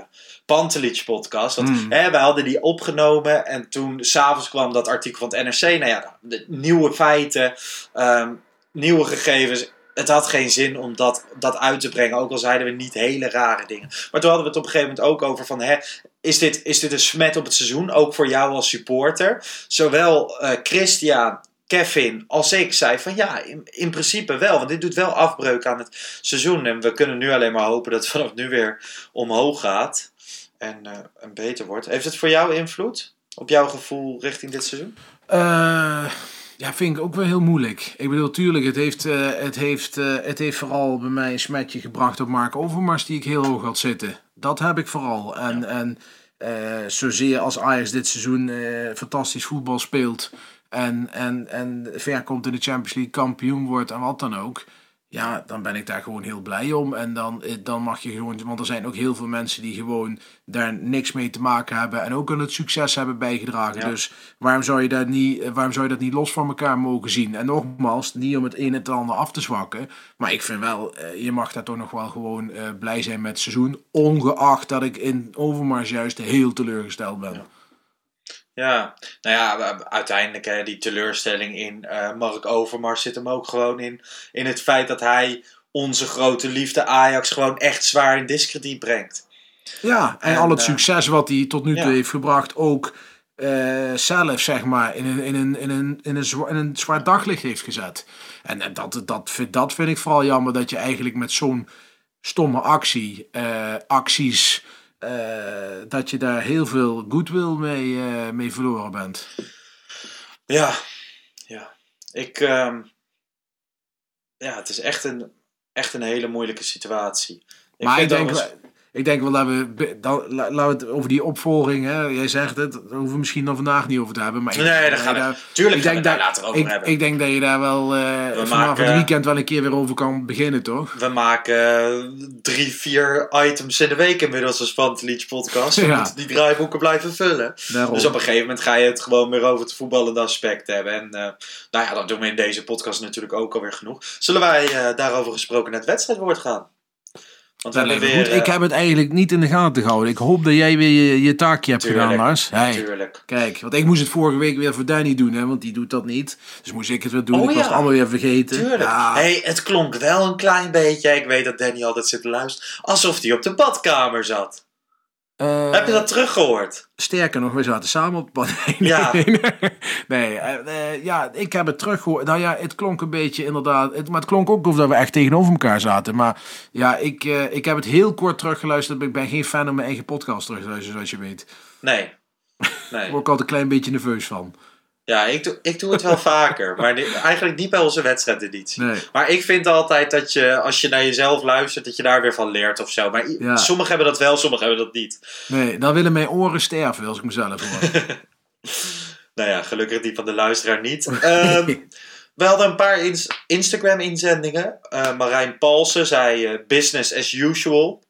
Speaker 2: Pantelic podcast. Want
Speaker 1: Mm.
Speaker 2: hè, wij hadden die opgenomen en toen s'avonds kwam dat artikel van het NRC. Nou ja, de nieuwe feiten, ehm, nieuwe gegevens. Het had geen zin om dat, dat uit te brengen, ook al zeiden we niet hele rare dingen. Maar toen hadden we het op een gegeven moment ook over van... Hè, is, dit, is dit een smet op het seizoen, ook voor jou als supporter? Zowel eh, Christian, Kevin als ik zei van ja, in, in principe wel. Want dit doet wel afbreuk aan het seizoen. En we kunnen nu alleen maar hopen dat het vanaf nu weer omhoog gaat. En, eh, beter wordt. Heeft het voor jou invloed op jouw gevoel richting dit seizoen?
Speaker 1: Eh, ja, vind ik ook wel heel moeilijk. Ik bedoel, tuurlijk, het heeft, eh, het heeft, eh, het heeft vooral bij mij een smetje gebracht op Mark Overmars, die ik heel hoog had zitten. Dat heb ik vooral. En, en eh, zozeer als Ajax dit seizoen fantastisch voetbal speelt en, en, en ver komt in de Champions League, kampioen wordt en wat dan ook. Ja, dan ben ik daar gewoon heel blij om. En dan, eh, dan mag je gewoon, want er zijn ook heel veel mensen die gewoon daar niks mee te maken hebben en ook aan het succes hebben bijgedragen.
Speaker 2: Ja.
Speaker 1: Dus waarom zou, je dat niet, eh, waarom zou je dat niet los van elkaar mogen zien? En nogmaals, niet om het een en het ander af te zwakken. Maar ik vind wel, eh, je mag daar toch nog wel gewoon blij zijn met het seizoen. Ongeacht dat ik in Overmars juist heel teleurgesteld ben.
Speaker 2: Ja, nou ja, uiteindelijk hè, die teleurstelling in eh, Mark Overmars zit hem ook gewoon in, in het feit dat hij onze grote liefde Ajax gewoon echt zwaar in discrediet brengt.
Speaker 1: Ja, en,
Speaker 2: En,
Speaker 1: al het
Speaker 2: eh,
Speaker 1: succes wat hij tot nu toe
Speaker 2: ja.
Speaker 1: heeft gebracht, ook eh, zelf, zeg maar, in een, in een, in een, in een, zwa- in een zwaar daglicht heeft gezet. En, en dat, dat, vind, dat vind ik vooral jammer, dat je eigenlijk met zo'n stomme actie, acties, dat je daar heel veel goodwill mee, eh, mee verloren bent.
Speaker 2: Ja, ja. Ik, ehm, ja, het is echt een, echt een hele moeilijke situatie. Ik
Speaker 1: maar ik denk, wel- Ik denk wel dat we, dan, la- laten we het over die opvolging, hè. jij zegt het, daar hoeven we misschien dan vandaag niet over te hebben. Maar ik,
Speaker 2: Nee, daar
Speaker 1: dat
Speaker 2: gaan we- tuurlijk
Speaker 1: ik
Speaker 2: we
Speaker 1: denk
Speaker 2: daar later over
Speaker 1: ik,
Speaker 2: hebben.
Speaker 1: Ik denk dat je daar wel eh vanaf
Speaker 2: maken-
Speaker 1: het weekend wel een keer weer over kan beginnen, toch?
Speaker 2: We maken drie, vier items in de week inmiddels als Pantelich podcast. We
Speaker 1: Ja.
Speaker 2: moeten die draaiboeken blijven vullen.
Speaker 1: Daarom.
Speaker 2: Dus op een gegeven moment ga je het gewoon weer over het voetballende aspect hebben. En eh, nou ja, dat doen we in deze podcast natuurlijk ook alweer genoeg. Zullen wij eh, daarover gesproken naar het wedstrijdwoord gaan? Want we weer...
Speaker 1: goed.
Speaker 2: eh,
Speaker 1: ik heb het eigenlijk niet in de gaten gehouden. Ik hoop dat jij weer je, je taakje hebt
Speaker 2: Tuurlijk,
Speaker 1: gedaan, Lars. Hey,
Speaker 2: Tuurlijk.
Speaker 1: Kijk, want ik moest het vorige week weer voor Danny doen, hè, want die doet dat niet. Dus moest ik het weer doen.
Speaker 2: Oh
Speaker 1: ik was
Speaker 2: ja.
Speaker 1: het allemaal weer vergeten.
Speaker 2: Tuurlijk.
Speaker 1: Ja,
Speaker 2: Hey, het klonk wel een klein beetje. Ik weet dat Danny altijd zit te luisteren. Alsof hij op de badkamer zat.
Speaker 1: Eh,
Speaker 2: Heb je dat teruggehoord?
Speaker 1: Sterker nog, we zaten samen op het pad. Nee,
Speaker 2: Ja.
Speaker 1: nee, nee. Eh, eh, ja, ik heb het teruggehoord. Nou ja, het klonk een beetje inderdaad. Het, maar het klonk ook of dat we echt tegenover elkaar zaten. Maar ja, ik, ik heb het heel kort teruggeluisterd. maar Ik ben geen fan om mijn eigen podcast terug te luisteren, zoals je weet.
Speaker 2: Nee.
Speaker 1: Daar
Speaker 2: Nee.
Speaker 1: word ik altijd een klein beetje nerveus van.
Speaker 2: Ja, ik doe, ik doe het wel vaker. Maar ni- eigenlijk niet bij onze wedstrijdeditie.
Speaker 1: Nee.
Speaker 2: Maar ik vind altijd dat je, als je naar jezelf luistert, dat je daar weer van leert of zo. Maar i-
Speaker 1: Ja.
Speaker 2: sommigen hebben dat wel, sommigen hebben dat niet.
Speaker 1: Nee, dan willen mijn oren sterven als ik mezelf hoor.
Speaker 2: Nou ja, gelukkig die van de luisteraar niet. Ehm, we hadden een paar ins- Instagram-inzendingen. Eh, Marijn Palsen zei eh, business as usual.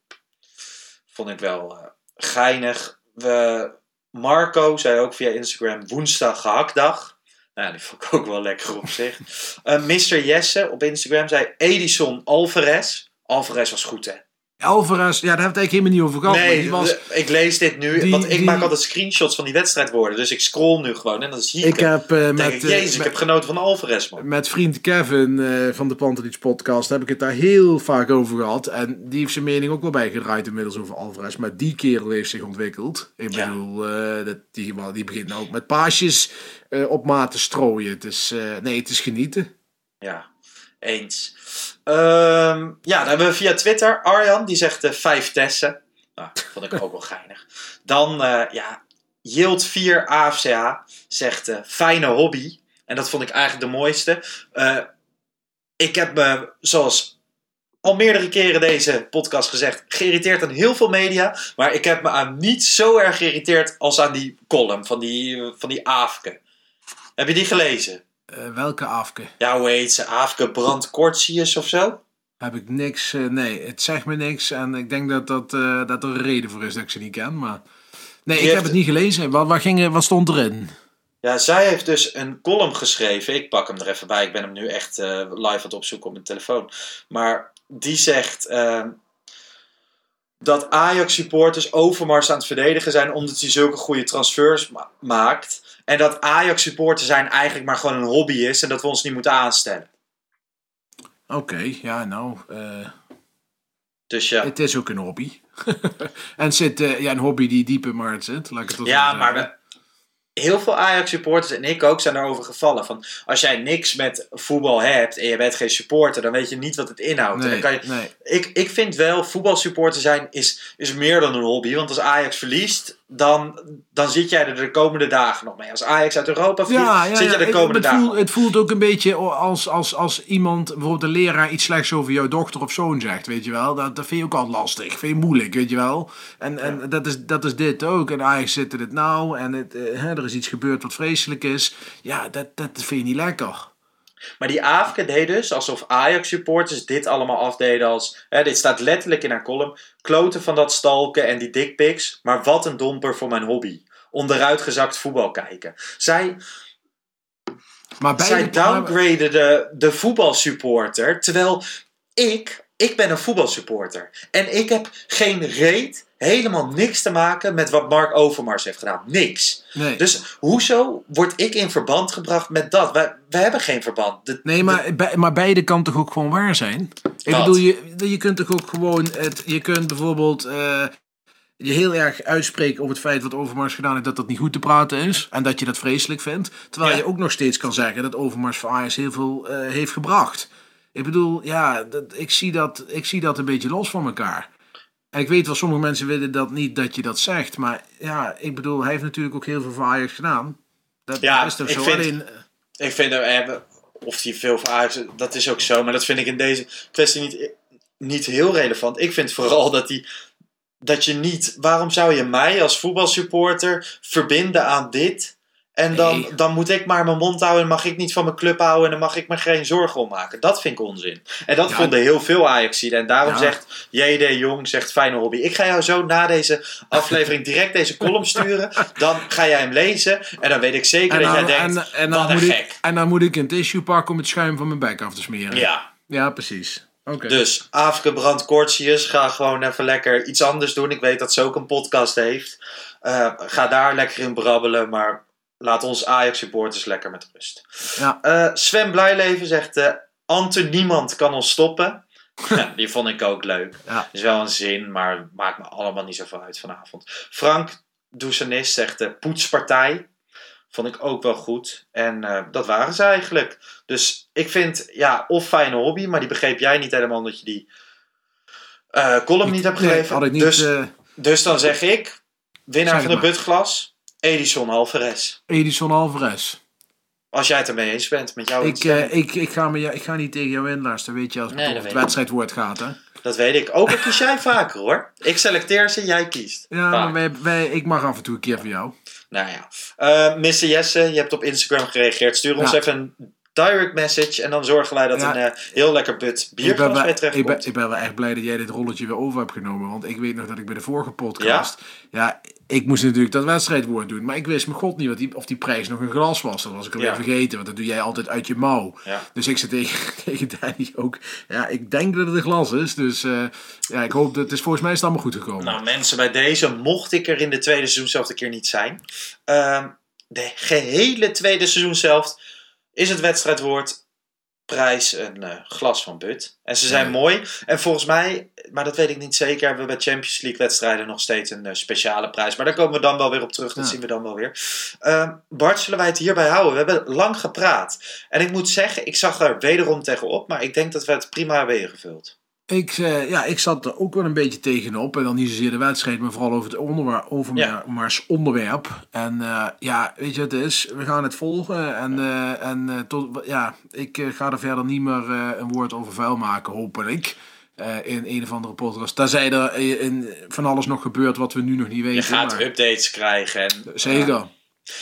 Speaker 2: Vond ik wel eh, geinig. We, Marco zei ook via Instagram woensdag gehaktdag. Nou, die vond ik ook wel lekker op zich. Eh Mr. Jesse op Instagram zei Edison Alvarez. Alvarez was goed, hè?
Speaker 1: Alvarez, ja, daar hebben we het eigenlijk helemaal niet over gehad. maar
Speaker 2: Nee,
Speaker 1: die was,
Speaker 2: de- ik lees dit nu,
Speaker 1: die-
Speaker 2: want ik
Speaker 1: die-
Speaker 2: maak altijd screenshots van die wedstrijdwoorden. Dus ik scroll nu gewoon en dan zie ik,
Speaker 1: ik
Speaker 2: hem.
Speaker 1: heb eh,
Speaker 2: Dan denk
Speaker 1: met,
Speaker 2: ik,
Speaker 1: eh,
Speaker 2: jezus, ik heb genoten van Alvarez, man.
Speaker 1: met vriend Kevin eh, van de Pantelits podcast heb ik het daar heel vaak over gehad. En die heeft zijn mening ook wel bijgedraaid inmiddels over Alvarez. Maar die kerel heeft zich ontwikkeld. Ik
Speaker 2: Ja.
Speaker 1: bedoel, eh, dat, die, die begint nou ook met paasjes eh, op maat te strooien. Het is, eh, nee, het is genieten.
Speaker 2: Ja, eens. Ehm, ja, dan hebben we via Twitter Arjan, die zegt eh, vijf tessen. Nou, vond ik ook wel geinig. Dan, eh, ja, Yield 4 AFCA zegt eh, fijne hobby. En dat vond ik eigenlijk de mooiste. Ik heb me, zoals al meerdere keren deze podcast gezegd, geïrriteerd aan heel veel media. Maar ik heb me aan niet zo erg geïrriteerd als aan die column van die, van die Aafke. Heb je die gelezen?
Speaker 1: Eh, welke afke?
Speaker 2: Ja, hoe heet ze? Aafke Brandkortius of zo?
Speaker 1: Heb ik niks. eh, nee, het zegt me niks. En ik denk dat, dat, eh, dat er een reden voor is dat ik ze niet ken. Maar nee, ik heb het niet gelezen. Wat, wat, ging, wat stond erin?
Speaker 2: Ja, zij heeft dus een column geschreven. Ik pak hem er even bij. Ik ben hem nu echt live aan het opzoeken op mijn telefoon. Maar die zegt ehm, dat Ajax supporters Overmars aan het verdedigen zijn omdat hij zulke goede transfers ma- maakt. En dat Ajax supporter zijn eigenlijk maar gewoon een hobby is en dat we ons niet moeten aanstellen.
Speaker 1: Oké, ja, nou. eh,
Speaker 2: Dus ja,
Speaker 1: Het is ook een hobby. en zit, eh, ja, een hobby die diep in mijn hart zit. Laat ik het
Speaker 2: ja maar we, heel veel Ajax supporters en ik ook zijn daarover gevallen. Van, als jij niks met voetbal hebt en je bent geen supporter, dan weet je niet wat het inhoudt. En dan kan je,
Speaker 1: nee.
Speaker 2: Ik, ik vind wel, voetbalsupporter zijn is, is meer dan een hobby. Want als Ajax verliest, dan, dan zit jij er de komende dagen nog mee. Als Ajax uit Europa vliegt,
Speaker 1: Ja, ja,
Speaker 2: zit de
Speaker 1: het-
Speaker 2: komende
Speaker 1: het,
Speaker 2: dagen
Speaker 1: voelt, het voelt ook een beetje als, als, als iemand, bijvoorbeeld een leraar, iets slechts over jouw dochter of zoon zegt, weet je wel. Dat, dat vind je ook altijd lastig, vind je moeilijk, weet je wel. En, en dat, is, dat is dit ook. En Ajax zit in het nou en het, eh, hè, er is iets gebeurd wat vreselijk is. Ja, dat, dat vind je niet lekker.
Speaker 2: Maar die Aafke deed dus alsof Ajax supporters dit allemaal afdeden als... Hè, dit staat letterlijk in haar column. Kloten van dat stalken en die dickpics. Maar wat een domper voor mijn hobby. Onderuitgezakt voetbal kijken. Zij,
Speaker 1: Maar bij
Speaker 2: zij
Speaker 1: de-
Speaker 2: downgraden de, de voetbalsupporter. Terwijl ik, ik ben een voetbalsupporter. En ik heb geen reet, helemaal niks te maken met wat Mark Overmars heeft gedaan. Niks.
Speaker 1: Nee.
Speaker 2: Dus hoezo word ik in verband gebracht met dat? Wij, wij hebben geen verband. De-
Speaker 1: Nee, maar, bij- maar beide kan toch ook gewoon waar zijn? Ik bedoel, je, je kunt toch ook gewoon... Het, je kunt bijvoorbeeld eh, je heel erg uitspreken over het feit wat Overmars gedaan heeft... dat dat niet goed te praten is. En dat je dat vreselijk vindt. Terwijl
Speaker 2: Ja.
Speaker 1: je ook nog steeds kan zeggen dat Overmars voor Ajax heel veel eh, heeft gebracht. Ik bedoel, ja, dat, ik, zie dat, ik zie dat een beetje los van elkaar. En ik weet wel, sommige mensen willen dat niet dat je dat zegt. Maar ja, ik bedoel, hij heeft natuurlijk ook heel veel voor Ajax gedaan. Dat
Speaker 2: Ja,
Speaker 1: is toch
Speaker 2: ik
Speaker 1: zo?
Speaker 2: vind-
Speaker 1: Alleen,
Speaker 2: Ik vind we hebben, of die veel voor Ajax, dat is ook zo. Maar dat vind ik in deze kwestie niet, niet heel relevant. Ik vind vooral dat hij dat je niet, waarom zou je mij als voetbalsupporter verbinden aan dit? En dan,
Speaker 1: Nee.
Speaker 2: dan moet ik maar mijn mond houden en mag ik niet van mijn club houden en dan mag ik me geen zorgen om maken. Dat vind ik onzin. En dat
Speaker 1: Ja.
Speaker 2: vonden heel veel Ajaxiden. En daarom
Speaker 1: Ja.
Speaker 2: zegt JD Jong, zegt fijne hobby. Ik ga jou zo na deze aflevering direct deze column sturen. Dan ga jij hem lezen en dan weet ik zeker dat jij denkt,
Speaker 1: en, en,
Speaker 2: wat
Speaker 1: dan
Speaker 2: een
Speaker 1: moet ik,
Speaker 2: gek.
Speaker 1: en dan moet ik een tissue pakken om het schuim van mijn bek af te smeren.
Speaker 2: Ja,
Speaker 1: Ja, precies. Oké.
Speaker 2: Dus Afrika Brand Kortjes, ga gewoon even lekker iets anders doen. Ik weet dat ze ook een podcast heeft. Eh, ga daar lekker in brabbelen, maar laat ons Ajax supporters lekker met rust.
Speaker 1: Ja.
Speaker 2: Eh, Sven Blijleven zegt, eh Ante niemand kan ons stoppen. Ja, die vond ik ook leuk.
Speaker 1: Ja.
Speaker 2: Is wel een zin, maar maakt me allemaal niet zoveel uit vanavond. Frank Doucenis zegt de poetspartij. Vond ik ook wel goed. En eh, dat waren ze eigenlijk. Dus ik vind, ja, of fijne hobby, maar die begreep jij niet helemaal omdat je die eh, column niet hebt
Speaker 1: Nee, had ik niet.
Speaker 2: dus,
Speaker 1: eh,
Speaker 2: dus dan zeg ik, winnaar
Speaker 1: Zeg
Speaker 2: van de
Speaker 1: maar.
Speaker 2: Butglas, Edison Alvarez.
Speaker 1: Edison Alvarez.
Speaker 2: Als jij het ermee eens bent met jouw
Speaker 1: Ik, eh, ik, ik, ga me, ik ga niet tegen jou inluisteren, weet je, als het
Speaker 2: Nee,
Speaker 1: het wedstrijdwoord gaat, hè?
Speaker 2: Dat weet ik. Ook al kies jij vaker hoor. Ik selecteer ze, jij kiest.
Speaker 1: Ja,
Speaker 2: Vaak.
Speaker 1: maar wij, wij, ik mag af en toe een keer voor jou.
Speaker 2: Nou ja. Eh Mr. Jesse, je hebt op Instagram gereageerd. Stuur ons
Speaker 1: Ja.
Speaker 2: even een direct message. En dan zorgen wij dat
Speaker 1: Ja.
Speaker 2: een eh, heel lekker but
Speaker 1: Ik ben,
Speaker 2: bierglas
Speaker 1: wel,
Speaker 2: mee terecht
Speaker 1: ik, ben, ik ben wel echt blij dat jij dit rolletje weer over hebt genomen. Want ik weet nog dat ik bij de vorige podcast... Ja, ik moest natuurlijk dat wedstrijdwoord doen. Maar ik wist mijn god niet wat die, of die prijs nog een glas was. Dat was ik alweer
Speaker 2: Ja.
Speaker 1: vergeten. Want dat doe jij altijd uit je mouw. Dus ik zei tegen, tegen Danny ook... Ja, ik denk dat het een glas is. Dus eh, ja, ik hoop dat... Het is, volgens mij is het allemaal goed gekomen.
Speaker 2: Nou mensen, bij deze mocht ik er in de tweede seizoen zelf een keer niet zijn. Ehm, de gehele tweede seizoen zelf is het wedstrijdwoord prijs een eh, glas van But. En ze zijn
Speaker 1: Ja.
Speaker 2: mooi. En volgens mij, maar dat weet ik niet zeker, hebben we bij Champions League wedstrijden nog steeds een eh, speciale prijs. Maar daar komen we dan wel weer op terug. Dat
Speaker 1: Ja.
Speaker 2: zien we dan wel weer. Ehm, Bart, zullen wij het hierbij houden? We hebben lang gepraat. En ik moet zeggen, ik zag er wederom tegenop. Maar ik denk dat we het prima hebben ingevuld.
Speaker 1: Ik, eh, ja, ik zat er ook wel een beetje tegenop. En dan niet zozeer de wedstrijd, maar vooral over het onderwerp, over
Speaker 2: Ja.
Speaker 1: onderwerp. En eh, ja, weet je wat het is? We gaan het volgen. En, eh, en tot, ja, ik ga er verder niet meer een woord over vuil maken, hopelijk. in een of andere podcast. Daar zei er in van alles nog gebeurt wat we nu nog niet weten.
Speaker 2: Je gaat
Speaker 1: maar-
Speaker 2: updates krijgen. En,
Speaker 1: Zeker.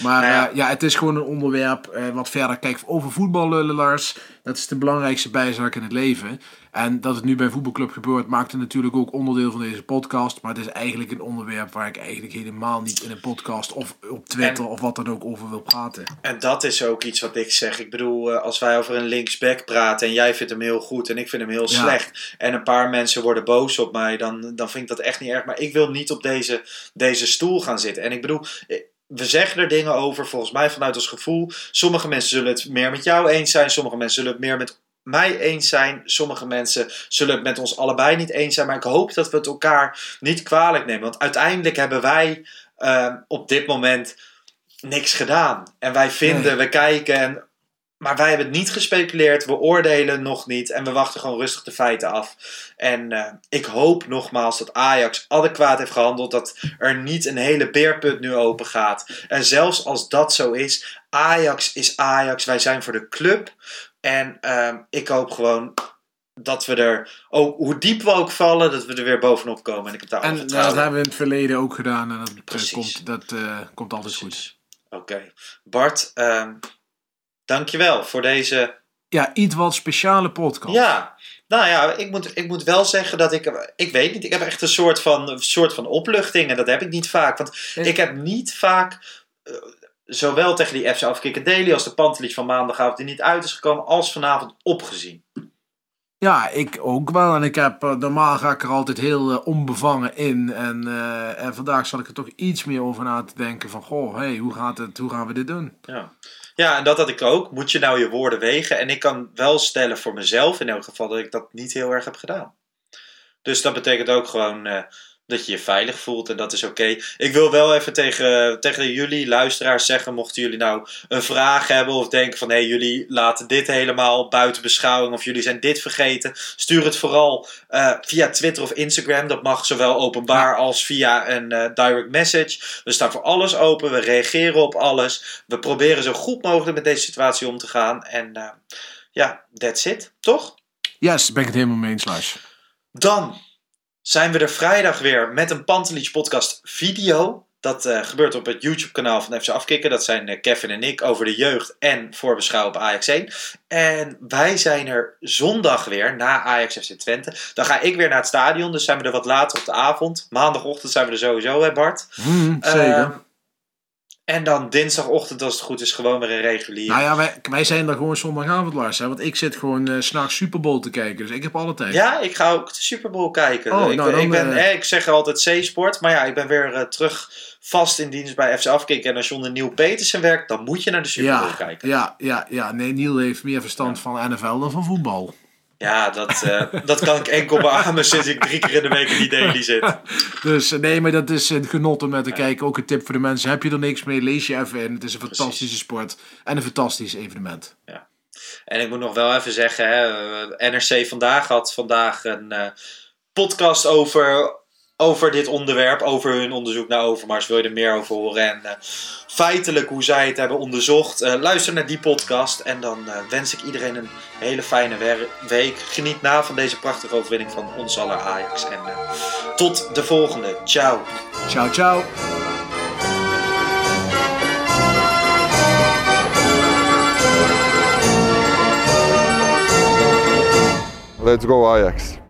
Speaker 1: Maar
Speaker 2: Nou ja.
Speaker 1: ja. ja, het is gewoon een onderwerp eh, wat verder kijkt over voetbal lullen, Lars. Dat is de belangrijkste bijzaak in het leven. En dat het nu bij een voetbalclub gebeurt, maakt het natuurlijk ook onderdeel van deze podcast. Maar het is eigenlijk een onderwerp waar ik eigenlijk helemaal niet in een podcast of op Twitter
Speaker 2: En-
Speaker 1: of wat dan ook over wil praten.
Speaker 2: En dat is ook iets wat ik zeg. Ik bedoel, eh, als wij over een linksback praten en jij vindt hem heel goed en ik vind hem heel
Speaker 1: Ja.
Speaker 2: slecht. En een paar mensen worden boos op mij, dan, dan vind ik dat echt niet erg. Maar ik wil niet op deze, deze stoel gaan zitten. En ik bedoel, eh, we zeggen er dingen over, volgens mij vanuit ons gevoel. Sommige mensen zullen het meer met jou eens zijn, sommige mensen zullen het meer met mij eens zijn. Sommige mensen zullen het met ons allebei niet eens zijn. Maar ik hoop dat we het elkaar niet kwalijk nemen. Want uiteindelijk hebben wij eh, op dit moment niks gedaan. En wij vinden,
Speaker 1: Nee.
Speaker 2: we kijken, en, maar wij hebben het niet gespeculeerd. We oordelen nog niet en we wachten gewoon rustig de feiten af. En eh, ik hoop nogmaals dat Ajax adequaat heeft gehandeld. Dat er niet een hele beerput nu open gaat. En zelfs als dat zo is, Ajax is Ajax. Wij zijn voor de club. En ehm, ik hoop gewoon dat we er, ook, hoe diep we ook vallen, dat we er weer bovenop komen. En ik heb daar
Speaker 1: En dat hebben we in het verleden ook gedaan. En dat, eh, komt, dat eh, komt altijd goed.
Speaker 2: Oké. Bart, ehm dankjewel voor deze
Speaker 1: Ja, iets wat speciale podcast.
Speaker 2: Ja, nou ja, ik moet, ik moet wel zeggen dat ik, ik weet niet, ik heb echt een soort van, een soort van opluchting en dat heb ik niet vaak. Want ik heb niet vaak, eh, zowel tegen die FC Afkikken Daily als de Pantelich van maandagavond die niet uit is gekomen, als vanavond opgezien.
Speaker 1: Ja, ik ook wel. En ik heb, eh, normaal ga ik er altijd heel eh, onbevangen in. En, en vandaag zat ik er toch iets meer over na te denken van... Goh, hey, hoe, gaat het, hoe gaan we dit doen?
Speaker 2: Ja. Ja, en dat had ik ook. Moet je nou je woorden wegen? En ik kan wel stellen voor mezelf in elk geval dat ik dat niet heel erg heb gedaan. Dus dat betekent ook gewoon eh, dat je je veilig voelt en dat is oké. Ik wil wel even tegen, tegen jullie luisteraars zeggen, mochten jullie nou een vraag hebben of denken van hé, hey, jullie laten dit helemaal buiten beschouwing of jullie zijn dit vergeten, stuur het vooral eh, via Twitter of Instagram. Dat mag zowel openbaar als via een eh, direct message. We staan voor alles open, we reageren op alles. We proberen zo goed mogelijk met deze situatie om te gaan. En eh, ja, that's it, toch?
Speaker 1: Yes, ben ik het helemaal mee eens, Lars.
Speaker 2: Dan zijn we er vrijdag weer met een Pantelich podcast video. Dat uh, gebeurt op het YouTube kanaal van FC Afkikken. Dat zijn uh, Kevin en ik over de jeugd en voorbeschouwen op Ajax 1. En wij zijn er zondag weer na Ajax FC Twente. Dan ga ik weer naar het stadion. Dus zijn we er wat later op de avond. Maandagochtend zijn we er sowieso, hè Bart?
Speaker 1: Mm, zeker. Uh,
Speaker 2: en dan dinsdagochtend, als het goed is, gewoon weer een regulier.
Speaker 1: Nou ja, wij, wij zijn er gewoon zondagavond, Lars. Hè? Want ik zit gewoon uh, s'nachts Super Bowl te kijken. Dus ik heb alle tijd.
Speaker 2: Ja, ik ga ook de Super Bowl kijken. Oh, ik, nou, dan, ik, ben, uh, ik zeg altijd C-sport. Maar ja, ik ben weer uh, terug vast in dienst bij FC Afkikken. En als je onder Neil Petersen werkt, dan moet je naar de Super Bowl
Speaker 1: ja,
Speaker 2: kijken.
Speaker 1: Ja, ja, ja. Nee, Neil heeft meer verstand ja. van NFL dan van voetbal.
Speaker 2: Ja, dat, uh, dat kan ik enkel beamen sinds ik drie keer in de week in die daily zit.
Speaker 1: Dus nee, maar dat is een genot om naar te kijken. Ook een tip voor de mensen. Heb je er niks mee, lees je even in. Het is een fantastische Precies. sport en een fantastisch evenement.
Speaker 2: Ja. En ik moet nog wel even zeggen, hè, NRC Vandaag had vandaag een uh, podcast over, over dit onderwerp, over hun onderzoek naar Overmars. Wil je er meer over horen? En uh, feitelijk hoe zij het hebben onderzocht. Uh, luister naar die podcast. En dan uh, wens ik iedereen een hele fijne week. Geniet na van deze prachtige overwinning van ons aller Ajax. En tot de volgende. Ciao.
Speaker 1: Ciao, ciao.
Speaker 3: Let's go Ajax.